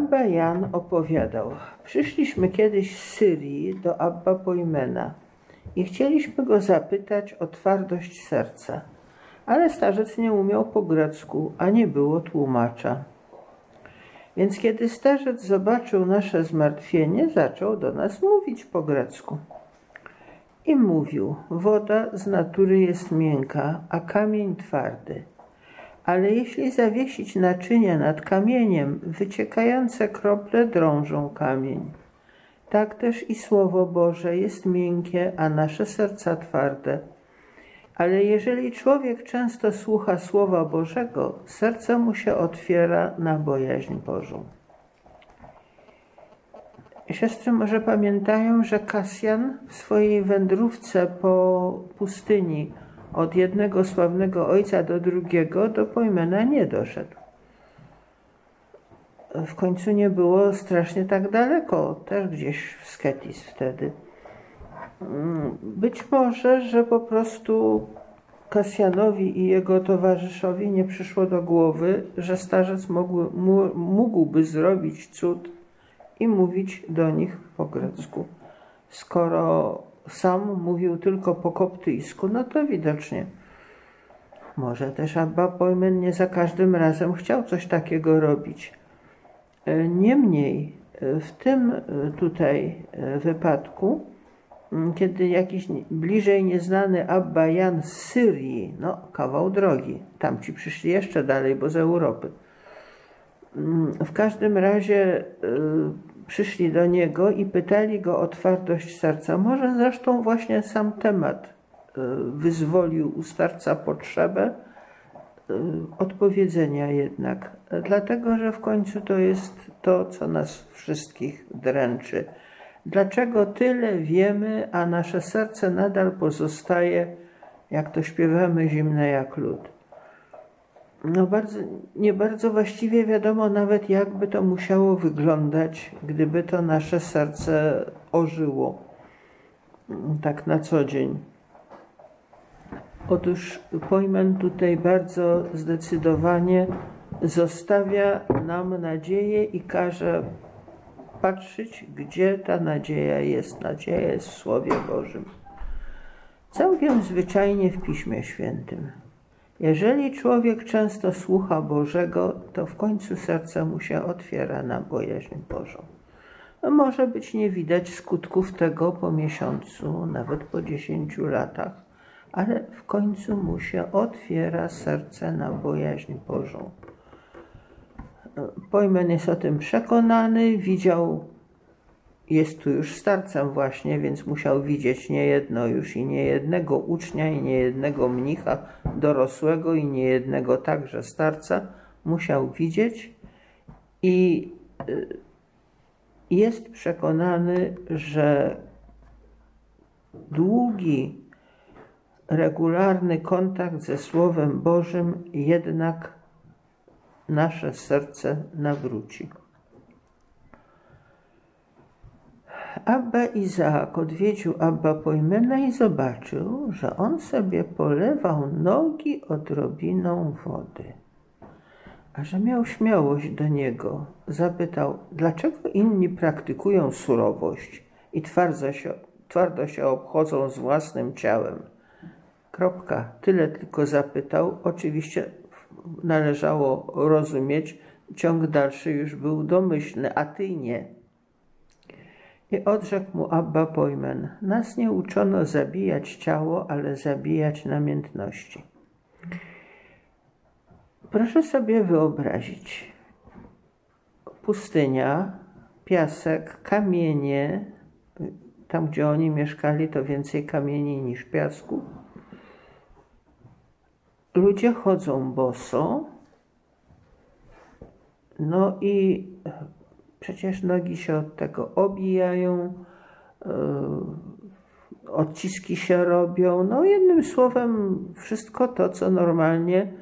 Abba Jan opowiadał, przyszliśmy kiedyś z Syrii do Abba Pojmena i chcieliśmy go zapytać o twardość serca, ale starzec nie umiał po grecku, a nie było tłumacza. Więc kiedy starzec zobaczył nasze zmartwienie, zaczął do nas mówić po grecku. I mówił, woda z natury jest miękka, a kamień twardy. Ale jeśli zawiesić naczynia nad kamieniem, wyciekające krople drążą kamień. Tak też i Słowo Boże jest miękkie, a nasze serca twarde. Ale jeżeli człowiek często słucha Słowa Bożego, serce mu się otwiera na bojaźń Bożą. Siostry może pamiętają, że Kasjan w swojej wędrówce po pustyni od jednego sławnego ojca do drugiego do Pojmena nie doszedł. W końcu nie było strasznie tak daleko, też gdzieś w Sketis wtedy. Być może, że po prostu Kasjanowi i jego towarzyszowi nie przyszło do głowy, że starzec mógł, mógłby zrobić cud i mówić do nich po grecku. Skoro sam mówił tylko po koptyjsku, no to widocznie. Może też Abba Pojmen nie za każdym razem chciał coś takiego robić. E, niemniej e, w tym e, tutaj wypadku, kiedy jakiś bliżej nieznany Abba Jan z Syrii, no kawał drogi, tam ci przyszli jeszcze dalej, bo z Europy. W każdym razie przyszli do niego i pytali go o twardość serca. Może zresztą właśnie sam temat e, wyzwolił u starca potrzebę e, odpowiedzenia jednak, dlatego że w końcu to jest to, co nas wszystkich dręczy. Dlaczego tyle wiemy, a nasze serce nadal pozostaje, jak to śpiewamy, zimne jak lód? No bardzo, nie bardzo właściwie wiadomo nawet, jakby to musiało wyglądać, gdyby to nasze serce ożyło tak na co dzień. Otóż Pojman tutaj bardzo zdecydowanie zostawia nam nadzieję i każe patrzeć, gdzie ta nadzieja jest. Nadzieja jest w Słowie Bożym. Całkiem zwyczajnie w Piśmie Świętym. Jeżeli człowiek często słucha Bożego, to w końcu serce mu się otwiera na bojaźń Bożą. No, może być nie widać skutków tego po miesiącu, nawet po dziesięciu latach, ale w końcu mu się otwiera serce na bojaźń Bożą. Pojmen jest o tym przekonany, widział jest tu już starcem właśnie, więc musiał widzieć niejedno już i niejednego ucznia i niejednego mnicha dorosłego i niejednego także starca musiał widzieć i y, jest przekonany, że długi, regularny kontakt ze Słowem Bożym jednak nasze serce nawróci. Abba Izaak odwiedził Abba Pojmena i zobaczył, że on sobie polewał nogi odrobiną wody. A że miał śmiałość do niego, zapytał, dlaczego inni praktykują surowość i twardo się, twardo się obchodzą z własnym ciałem. Kropka. Tyle tylko zapytał. Oczywiście należało rozumieć, ciąg dalszy już był domyślny, a ty nie. I odrzekł mu Abba Pojmen, nas nie uczono zabijać ciało, ale zabijać namiętności. Proszę sobie wyobrazić, pustynia, piasek, kamienie, tam gdzie oni mieszkali to więcej kamieni niż piasku. Ludzie chodzą boso, no i Przecież nogi się od tego obijają, e, odciski się robią. No jednym słowem wszystko to, co normalnie,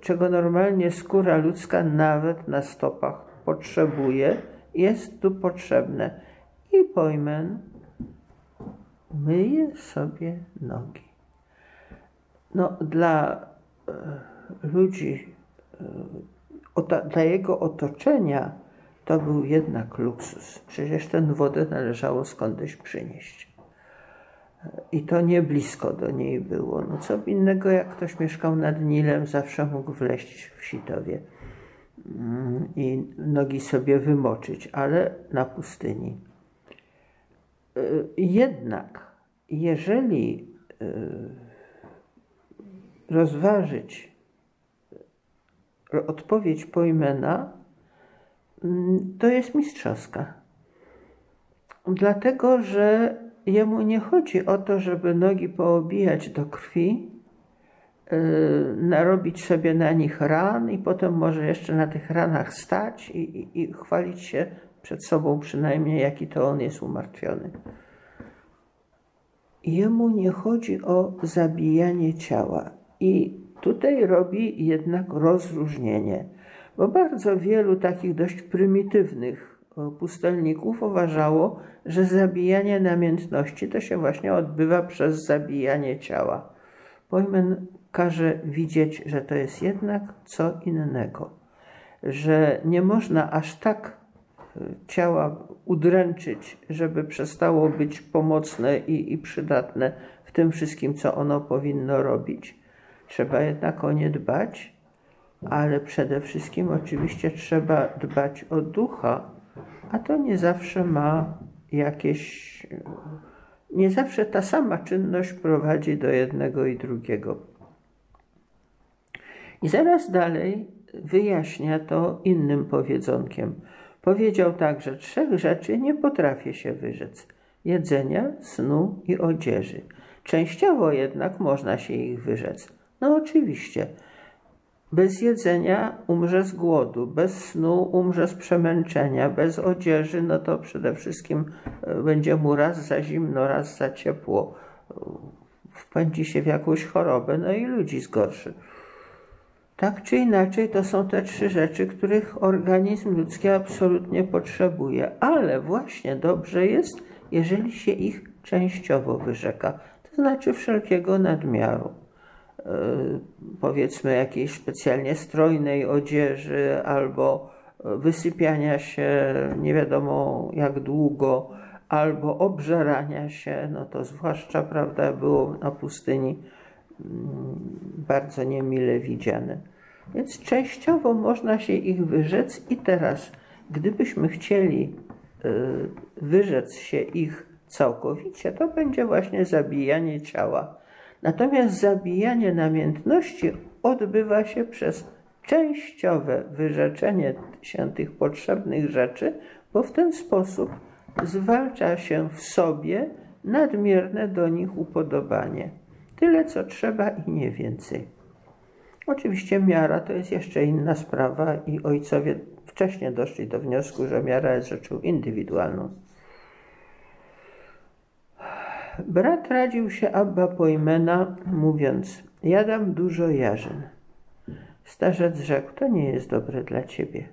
czego normalnie skóra ludzka nawet na stopach potrzebuje, jest tu potrzebne. I pojmen myje sobie nogi. No dla e, ludzi, e, dla jego otoczenia to był jednak luksus. Przecież tę wodę należało skądś przynieść. I to nie blisko do niej było. No co innego, jak ktoś mieszkał nad Nilem, zawsze mógł wleść w sitowie mm, i nogi sobie wymoczyć, ale na pustyni. Y, jednak, jeżeli y, rozważyć odpowiedź Pojmena, to jest mistrzowska. Dlatego, że jemu nie chodzi o to, żeby nogi poobijać do krwi, yy, narobić sobie na nich ran i potem może jeszcze na tych ranach stać i, i, i chwalić się przed sobą przynajmniej, jaki to on jest umartwiony. Jemu nie chodzi o zabijanie ciała. I tutaj robi jednak rozróżnienie, bo bardzo wielu takich dość prymitywnych pustelników uważało, że zabijanie namiętności to się właśnie odbywa przez zabijanie ciała. Pojmen każe widzieć, że to jest jednak co innego, że nie można aż tak e, ciała udręczyć, żeby przestało być pomocne i, i przydatne w tym wszystkim, co ono powinno robić. Trzeba jednak o nie dbać, ale przede wszystkim oczywiście trzeba dbać o ducha, a to nie zawsze ma jakieś. Nie zawsze ta sama czynność prowadzi do jednego i drugiego. I zaraz dalej wyjaśnia to innym powiedzonkiem. Powiedział tak, że trzech rzeczy nie potrafię się wyrzec: jedzenia, snu i odzieży. Częściowo jednak można się ich wyrzec. No oczywiście. Bez jedzenia umrze z głodu, bez snu umrze z przemęczenia, bez odzieży, no to przede wszystkim e, będzie mu raz za zimno, raz za ciepło. Wpędzi się w jakąś chorobę, no i ludzi zgorszy. Tak czy inaczej, to są te trzy rzeczy, których organizm ludzki absolutnie potrzebuje, ale właśnie dobrze jest, jeżeli się ich częściowo wyrzeka, to znaczy wszelkiego nadmiaru. E, powiedzmy jakiejś specjalnie strojnej odzieży albo wysypiania się nie wiadomo jak długo, albo obżerania się, no to zwłaszcza, prawda, było na pustyni mm, bardzo niemile widziane. Więc częściowo można się ich wyrzec i teraz, gdybyśmy chcieli e, wyrzec się ich całkowicie, to będzie właśnie zabijanie ciała Natomiast zabijanie namiętności odbywa się przez częściowe wyrzeczenie się tych potrzebnych rzeczy, bo w ten sposób zwalcza się w sobie nadmierne do nich upodobanie. Tyle, co trzeba i nie więcej. Oczywiście miara to jest jeszcze inna sprawa i ojcowie wcześniej doszli do wniosku, że miara jest rzeczą indywidualną. Brat radził się Abba Pojmena, mówiąc: Jadam dużo jarzyn. Starzec rzekł: To nie jest dobre dla ciebie.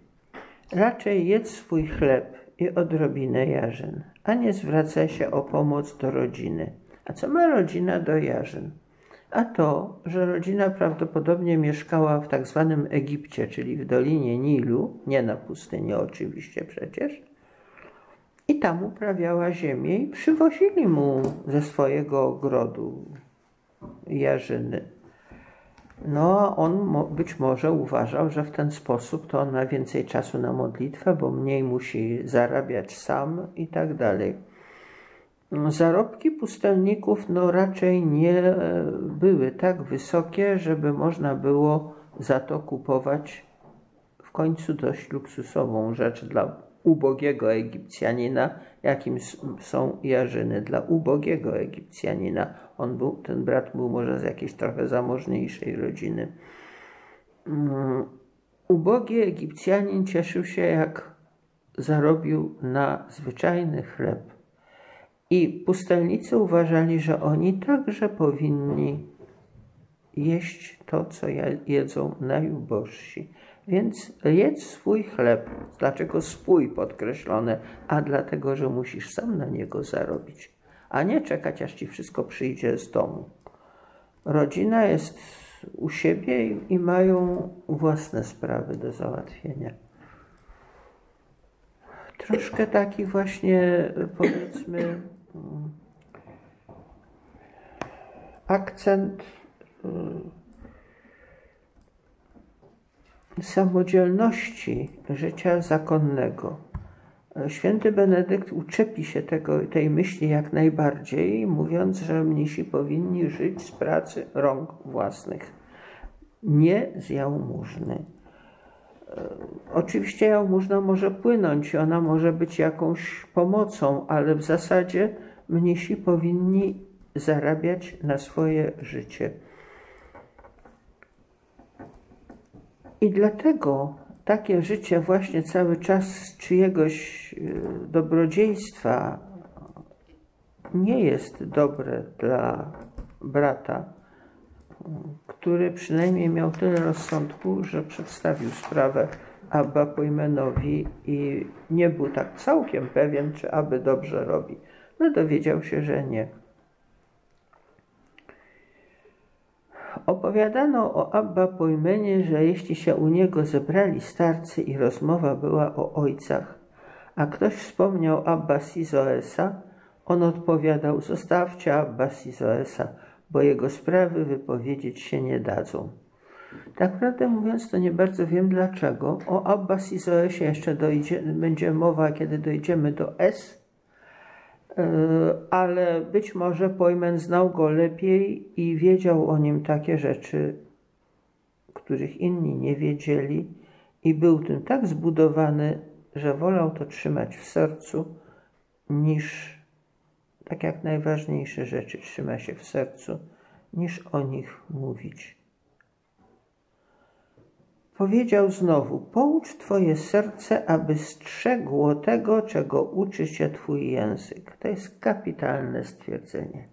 Raczej jedz swój chleb i odrobinę jarzyn, a nie zwracaj się o pomoc do rodziny. A co ma rodzina do jarzyn? A to, że rodzina prawdopodobnie mieszkała w tak zwanym Egipcie, czyli w Dolinie Nilu, nie na pustyni oczywiście przecież, i tam uprawiała ziemię i przywozili mu ze swojego ogrodu jarzyny. No, a on być może uważał, że w ten sposób to on ma więcej czasu na modlitwę, bo mniej musi zarabiać sam i tak dalej. Zarobki pustelników no, raczej nie były tak wysokie, żeby można było za to kupować w końcu dość luksusową rzecz dla ubogiego Egipcjanina, jakim są jarzyny dla ubogiego Egipcjanina. On był, ten brat był może z jakiejś trochę zamożniejszej rodziny. Um, ubogi Egipcjanin cieszył się, jak zarobił na zwyczajny chleb. I pustelnicy uważali, że oni także powinni jeść to, co jedzą najubożsi. Więc jedz swój chleb. Dlaczego swój podkreślone? A dlatego, że musisz sam na niego zarobić, a nie czekać, aż ci wszystko przyjdzie z domu. Rodzina jest u siebie i mają własne sprawy do załatwienia. troszkę taki właśnie powiedzmy akcent samodzielności życia zakonnego. Święty Benedykt uczepi się tego, tej myśli jak najbardziej, mówiąc, że mnisi powinni żyć z pracy rąk własnych, nie z jałmużny. Oczywiście jałmużna może płynąć, ona może być jakąś pomocą, ale w zasadzie mnisi powinni zarabiać na swoje życie. I dlatego takie życie właśnie cały czas czyjegoś y, dobrodziejstwa nie jest dobre dla brata, który przynajmniej miał tyle rozsądku, że przedstawił sprawę Abba Pojmenowi i nie był tak całkiem pewien, czy aby dobrze robi. No dowiedział się, że nie. Opowiadano o Abba Pojmenie, że jeśli się u niego zebrali starcy i rozmowa była o ojcach, a ktoś wspomniał Abba Sizoesa, on odpowiadał: Zostawcie Abba Sizoesa, bo jego sprawy wypowiedzieć się nie dadzą. Tak prawdę mówiąc, to nie bardzo wiem dlaczego. O Abba Sizoesie jeszcze dojdzie, będzie mowa, kiedy dojdziemy do S, ale być może Pojmen znał go lepiej i wiedział o nim takie rzeczy, których inni nie wiedzieli, i był tym tak zbudowany, że wolał to trzymać w sercu, niż tak jak najważniejsze rzeczy trzyma się w sercu, niż o nich mówić. Powiedział znowu: Poucz Twoje serce, aby strzegło tego, czego uczy się Twój język. To jest kapitalne stwierdzenie.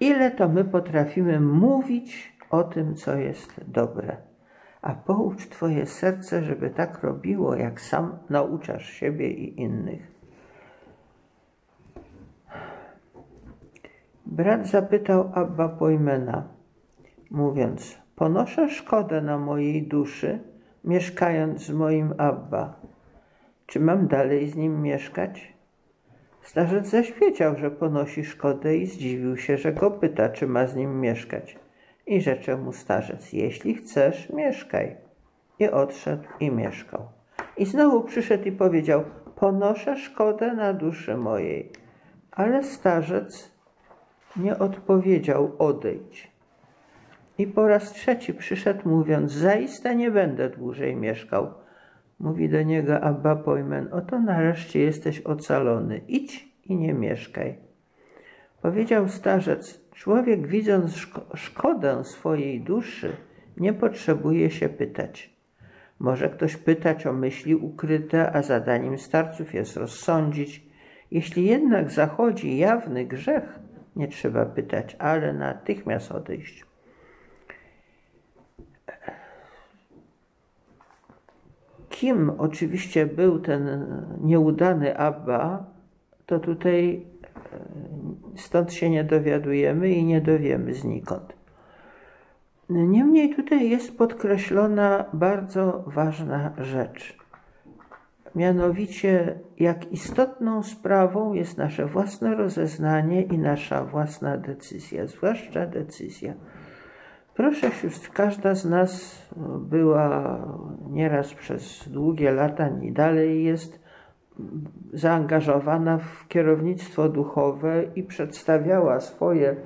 Ile to my potrafimy mówić o tym, co jest dobre. A poucz Twoje serce, żeby tak robiło, jak sam nauczasz siebie i innych. Brat zapytał Abba Pojmena, mówiąc: Ponoszę szkodę na mojej duszy, mieszkając z moim Abba. Czy mam dalej z nim mieszkać? Starzec zaś wiedział, że ponosi szkodę i zdziwił się, że go pyta, czy ma z nim mieszkać. I rzecze mu starzec, jeśli chcesz, mieszkaj. I odszedł i mieszkał. I znowu przyszedł i powiedział, ponoszę szkodę na duszy mojej. Ale starzec nie odpowiedział, odejdź. I po raz trzeci przyszedł mówiąc, zaiste nie będę dłużej mieszkał. Mówi do niego Abba Pojmen, oto nareszcie jesteś ocalony, idź i nie mieszkaj. Powiedział starzec, człowiek widząc szko szkodę swojej duszy, nie potrzebuje się pytać. Może ktoś pytać o myśli ukryte, a zadaniem starców jest rozsądzić. Jeśli jednak zachodzi jawny grzech, nie trzeba pytać, ale natychmiast odejść. Kim oczywiście był ten nieudany Abba, to tutaj e, stąd się nie dowiadujemy i nie dowiemy znikąd. Niemniej tutaj jest podkreślona bardzo ważna rzecz. Mianowicie, jak istotną sprawą jest nasze własne rozeznanie i nasza własna decyzja, zwłaszcza decyzja. Proszę sióstr, każda z nas była nieraz przez długie lata i dalej jest zaangażowana w kierownictwo duchowe i przedstawiała swoje mm,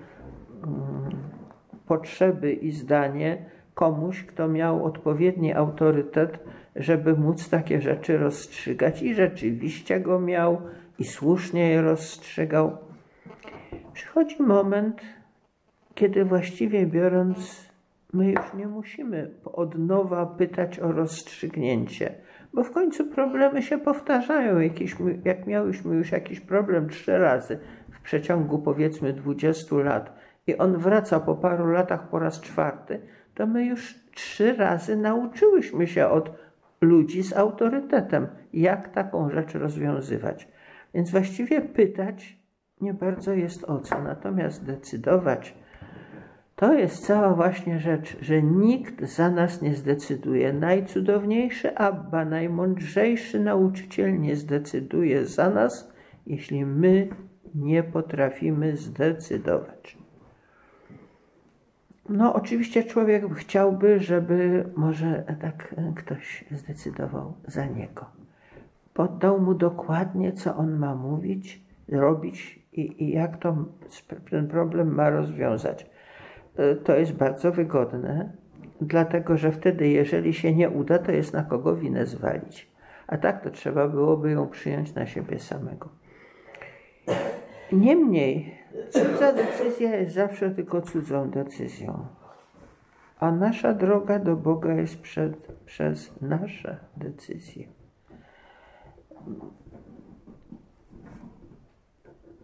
potrzeby i zdanie komuś, kto miał odpowiedni autorytet, żeby móc takie rzeczy rozstrzygać. I rzeczywiście go miał i słusznie je rozstrzygał. Przychodzi moment, kiedy właściwie biorąc, my już nie musimy od nowa pytać o rozstrzygnięcie, bo w końcu problemy się powtarzają. Jakiś, jak miałyśmy już jakiś problem trzy razy w przeciągu powiedzmy 20 lat i on wraca po paru latach po raz czwarty, to my już trzy razy nauczyłyśmy się od ludzi z autorytetem, jak taką rzecz rozwiązywać. Więc właściwie pytać nie bardzo jest o co, natomiast decydować, To jest cała właśnie rzecz, że nikt za nas nie zdecyduje. Najcudowniejszy Abba, najmądrzejszy nauczyciel nie zdecyduje za nas, jeśli my nie potrafimy zdecydować. No, oczywiście człowiek chciałby, żeby może tak ktoś zdecydował za niego. Poddał mu dokładnie, co on ma mówić, robić i, i jak to, ten problem ma rozwiązać. E, to jest bardzo wygodne, dlatego że wtedy, jeżeli się nie uda, to jest na kogo winę zwalić. A tak to trzeba byłoby ją przyjąć na siebie samego. Niemniej, cudza decyzja jest zawsze tylko cudzą decyzją. A nasza droga do Boga jest przed, przez nasze decyzje.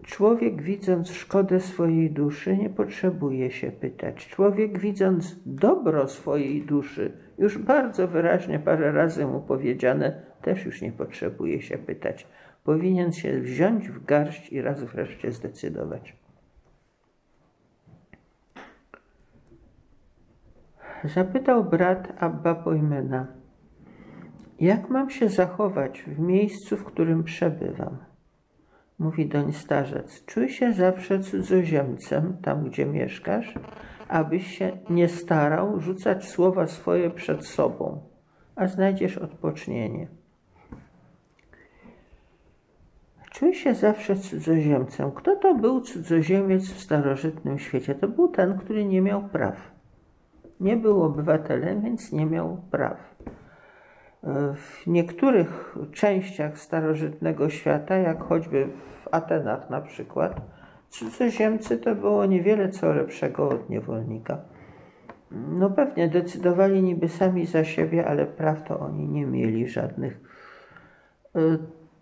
Człowiek widząc szkodę swojej duszy nie potrzebuje się pytać. Człowiek widząc dobro swojej duszy, już bardzo wyraźnie parę razy mu powiedziane, też już nie potrzebuje się pytać. Powinien się wziąć w garść i raz wreszcie zdecydować. Zapytał brat Abba Pojmena, jak mam się zachować w miejscu, w którym przebywam? Mówi doń starzec, czuj się zawsze cudzoziemcem tam, gdzie mieszkasz, abyś się nie starał rzucać słowa swoje przed sobą, a znajdziesz odpocznienie. Czuj się zawsze cudzoziemcem. Kto to był cudzoziemiec w starożytnym świecie? To był ten, który nie miał praw. Nie był obywatelem, więc nie miał praw. W niektórych częściach starożytnego świata, jak choćby w Atenach na przykład, cudzoziemcy to było niewiele co lepszego od niewolnika. No pewnie decydowali niby sami za siebie, ale praw to oni nie mieli żadnych.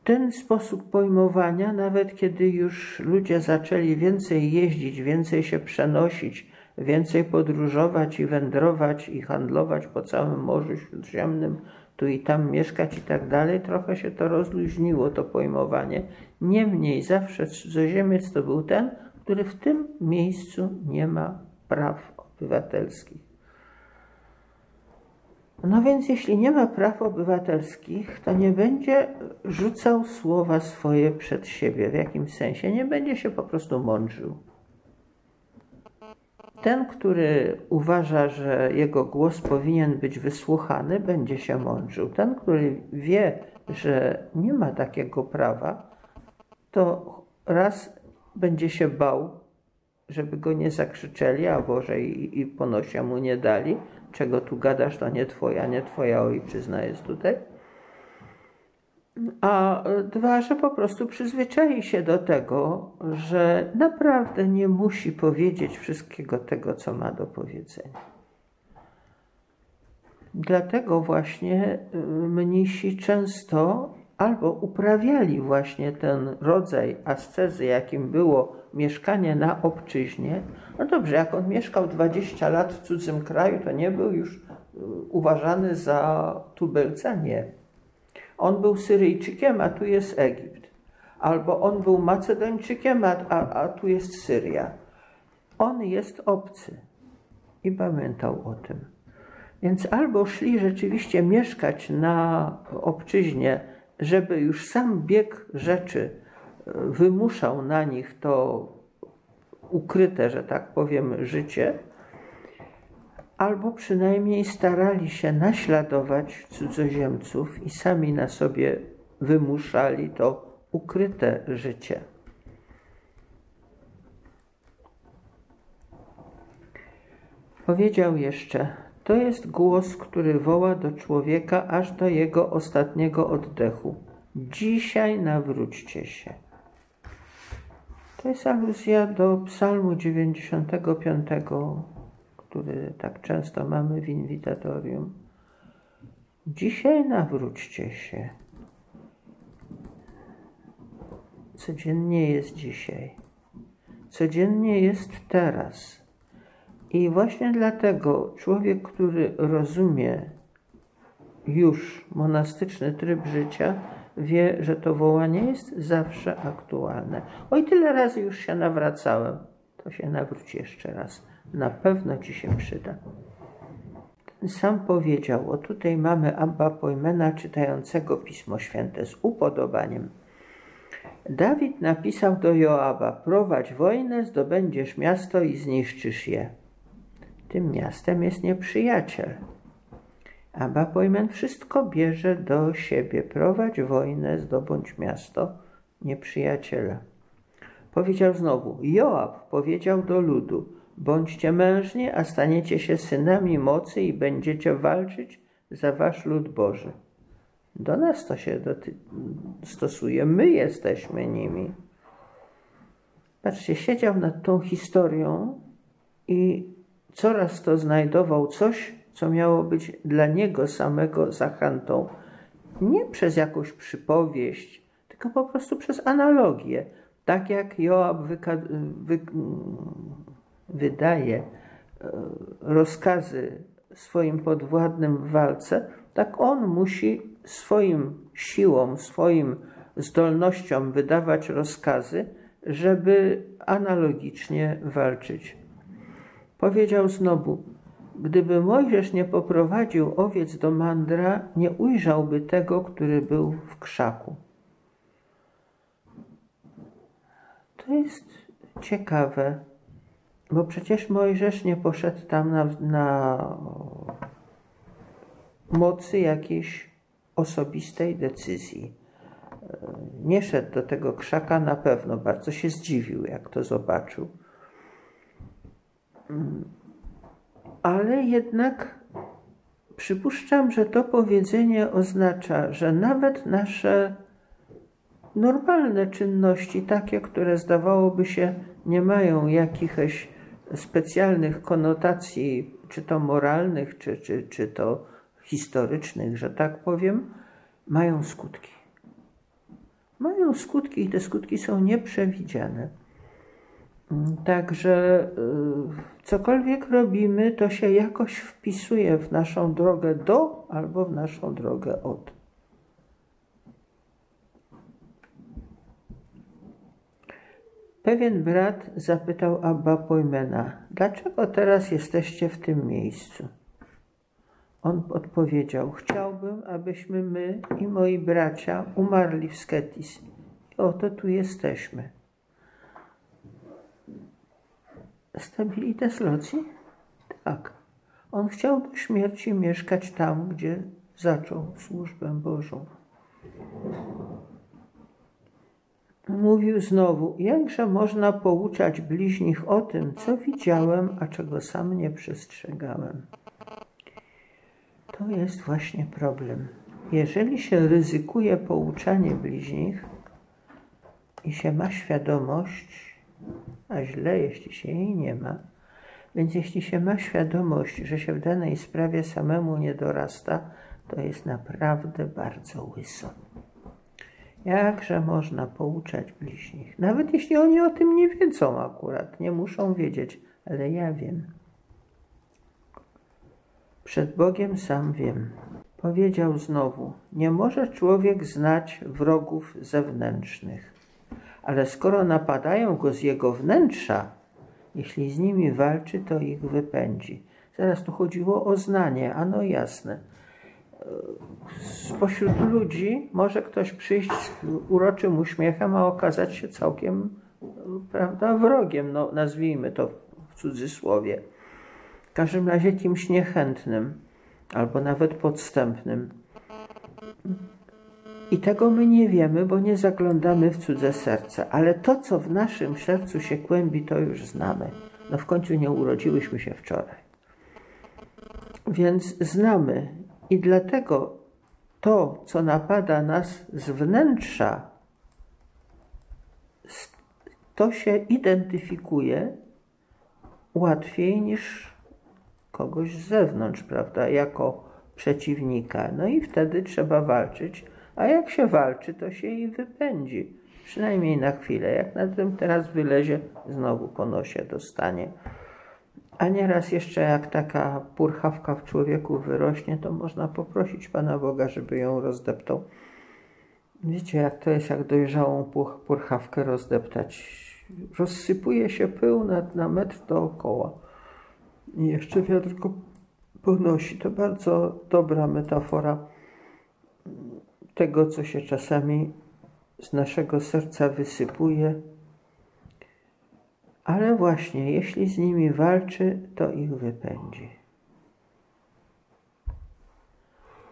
Ten sposób pojmowania, nawet kiedy już ludzie zaczęli więcej jeździć, więcej się przenosić, więcej podróżować i wędrować i handlować po całym Morzu Śródziemnym, tu i tam mieszkać i tak dalej, trochę się to rozluźniło, to pojmowanie. Niemniej zawsze cudzoziemiec to był ten, który w tym miejscu nie ma praw obywatelskich. No więc jeśli nie ma praw obywatelskich, to nie będzie rzucał słowa swoje przed siebie. W jakim sensie? Nie będzie się po prostu mądrzył. Ten, który uważa, że jego głos powinien być wysłuchany, będzie się mądrzył. Ten, który wie, że nie ma takiego prawa, to raz będzie się bał, żeby go nie zakrzyczeli, a Boże i, i ponosia mu nie dali. Czego tu gadasz, to nie twoja, nie twoja ojczyzna jest tutaj a dwa, że po prostu przyzwyczai się do tego, że naprawdę nie musi powiedzieć wszystkiego tego, co ma do powiedzenia. Dlatego właśnie y, mnisi często albo uprawiali właśnie ten rodzaj ascezy, jakim było mieszkanie na obczyźnie. No dobrze, jak on mieszkał 20 lat w cudzym kraju, to nie był już y, uważany za tubylca? Nie on był Syryjczykiem, a tu jest Egipt. Albo on był Macedończykiem, a, a, a tu jest Syria. On jest obcy i pamiętał o tym. Więc albo szli rzeczywiście mieszkać na obczyźnie, żeby już sam bieg rzeczy e, wymuszał na nich to ukryte, że tak powiem, życie, albo przynajmniej starali się naśladować cudzoziemców i sami na sobie wymuszali to ukryte życie. Powiedział jeszcze: To jest głos, który woła do człowieka aż do jego ostatniego oddechu. Dzisiaj nawróćcie się. To jest aluzja do Psalmu 95 który tak często mamy w inwitatorium. Dzisiaj nawróćcie się. Codziennie jest dzisiaj. Codziennie jest teraz. I właśnie dlatego człowiek, który rozumie już monastyczny tryb życia, wie, że to wołanie jest zawsze aktualne. Oj, tyle razy już się nawracałem. to się nawróć jeszcze raz. Na pewno ci się przyda. Ten sam powiedział, o tutaj mamy Abba Pojmena czytającego Pismo Święte z upodobaniem. Dawid napisał do Joaba: Prowadź wojnę, zdobędziesz miasto i zniszczysz je. Tym miastem jest nieprzyjaciel. Abba Pojmen wszystko bierze do siebie. Prowadź wojnę, zdobądź miasto nieprzyjaciela. Powiedział znowu: Joab powiedział do ludu: Bądźcie mężni, a staniecie się synami mocy i będziecie walczyć za wasz lud Boży. Do nas to się stosuje, my jesteśmy nimi. Patrzcie, siedział nad tą historią i coraz to znajdował coś, co miało być dla niego samego zachętą. Nie przez jakąś przypowieść, tylko po prostu przez analogię. Tak jak Joab wy wydaje e, rozkazy swoim podwładnym w walce, tak on musi swoim siłom, swoim zdolnościom wydawać rozkazy, żeby analogicznie walczyć. Powiedział znowu: Gdyby Mojżesz nie poprowadził owiec do mandra, nie ujrzałby tego, który był w krzaku. To jest ciekawe, bo przecież Mojżesz nie poszedł tam na, na mocy jakiejś osobistej decyzji. Nie szedł do tego krzaka na pewno, bardzo się zdziwił, jak to zobaczył. Ale jednak przypuszczam, że to powiedzenie oznacza, że nawet nasze normalne czynności, takie, które zdawałoby się nie mają jakichś specjalnych konotacji, czy to moralnych, czy, czy, czy to historycznych, że tak powiem, mają skutki. Mają skutki i te skutki są nieprzewidziane. Także y, cokolwiek robimy, to się jakoś wpisuje w naszą drogę do albo w naszą drogę od. Pewien brat zapytał Abba Pojmena, dlaczego teraz jesteście w tym miejscu? On odpowiedział, chciałbym, abyśmy my i moi bracia umarli w Sketis. I oto tu jesteśmy. Stabilitas loci? Tak. On chciał do śmierci mieszkać tam, gdzie zaczął służbę Bożą. Mówił znowu, jakże można pouczać bliźnich o tym, co widziałem, a czego sam nie przestrzegałem. To jest właśnie problem. Jeżeli się ryzykuje pouczanie bliźnich i się ma świadomość, a źle, jeśli się jej nie ma, więc jeśli się ma świadomość, że się w danej sprawie samemu nie dorasta, to jest naprawdę bardzo łyso. Jakże można pouczać bliźnich? Nawet jeśli oni o tym nie wiedzą akurat, nie muszą wiedzieć, ale ja wiem. Przed Bogiem sam wiem. Powiedział znowu: Nie może człowiek znać wrogów zewnętrznych, ale skoro napadają go z jego wnętrza, jeśli z nimi walczy, to ich wypędzi. Zaraz tu chodziło o znanie, ano jasne. Spośród ludzi może ktoś przyjść z uroczym uśmiechem, a okazać się całkiem prawda, wrogiem, no, nazwijmy to w cudzysłowie w każdym razie kimś niechętnym albo nawet podstępnym. I tego my nie wiemy, bo nie zaglądamy w cudze serce, ale to, co w naszym sercu się kłębi, to już znamy. No w końcu nie urodziłyśmy się wczoraj. Więc znamy i dlatego to, co napada nas z wnętrza, to się identyfikuje łatwiej niż kogoś z zewnątrz, prawda, jako przeciwnika. No i wtedy trzeba walczyć, a jak się walczy, to się i wypędzi. Przynajmniej na chwilę. Jak na tym teraz wylezie, znowu po nosie dostanie. A nieraz jeszcze jak taka purchawka w człowieku wyrośnie, to można poprosić Pana Boga, żeby ją rozdeptał. Wiecie, jak to jest, jak dojrzałą purchawkę rozdeptać rozsypuje się pył na, na metr dookoła. I jeszcze wiatr go ponosi. To bardzo dobra metafora tego, co się czasami z naszego serca wysypuje. Ale właśnie, jeśli z nimi walczy, to ich wypędzi.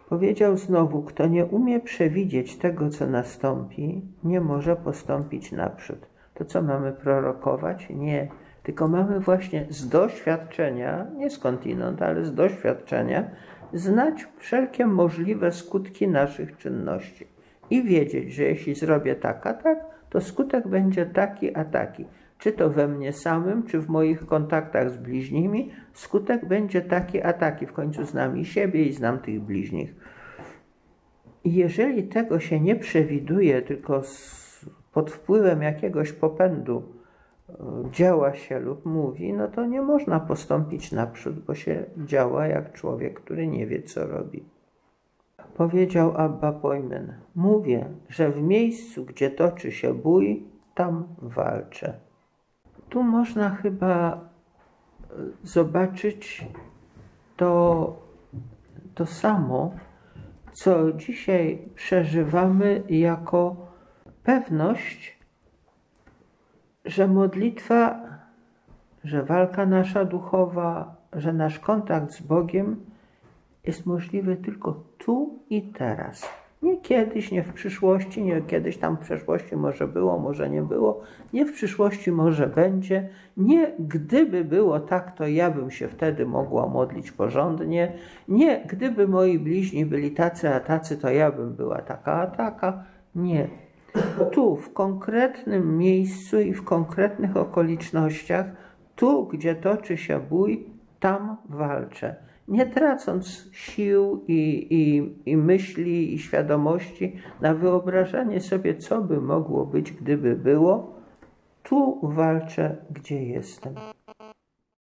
Powiedział znowu: Kto nie umie przewidzieć tego, co nastąpi, nie może postąpić naprzód. To co mamy prorokować? Nie. Tylko mamy właśnie z doświadczenia, nie skądinąd, ale z doświadczenia, znać wszelkie możliwe skutki naszych czynności i wiedzieć, że jeśli zrobię tak, a tak, to skutek będzie taki, a taki. Czy to we mnie samym, czy w moich kontaktach z bliźnimi, skutek będzie taki, a taki. W końcu znam i siebie, i znam tych bliźnich. Jeżeli tego się nie przewiduje, tylko pod wpływem jakiegoś popędu e, działa się lub mówi, no to nie można postąpić naprzód, bo się działa jak człowiek, który nie wie, co robi. Powiedział Abba Pojmen, mówię, że w miejscu, gdzie toczy się bój, tam walczę. Tu można chyba e, zobaczyć to, to samo, co dzisiaj przeżywamy jako pewność, że modlitwa, że walka nasza duchowa, że nasz kontakt z Bogiem jest możliwy tylko tu i teraz. Nie kiedyś, nie w przyszłości, nie kiedyś tam w przeszłości może było, może nie było, nie w przyszłości może będzie, nie gdyby było tak, to ja bym się wtedy mogła modlić porządnie, nie gdyby moi bliźni byli tacy, a tacy, to ja bym była taka, a taka. Nie. Tu, w konkretnym miejscu i w konkretnych okolicznościach, tu, gdzie toczy się bój, tam walczę nie tracąc sił i, i, i myśli i świadomości na wyobrażanie sobie, co by mogło być, gdyby było, tu walczę, gdzie jestem.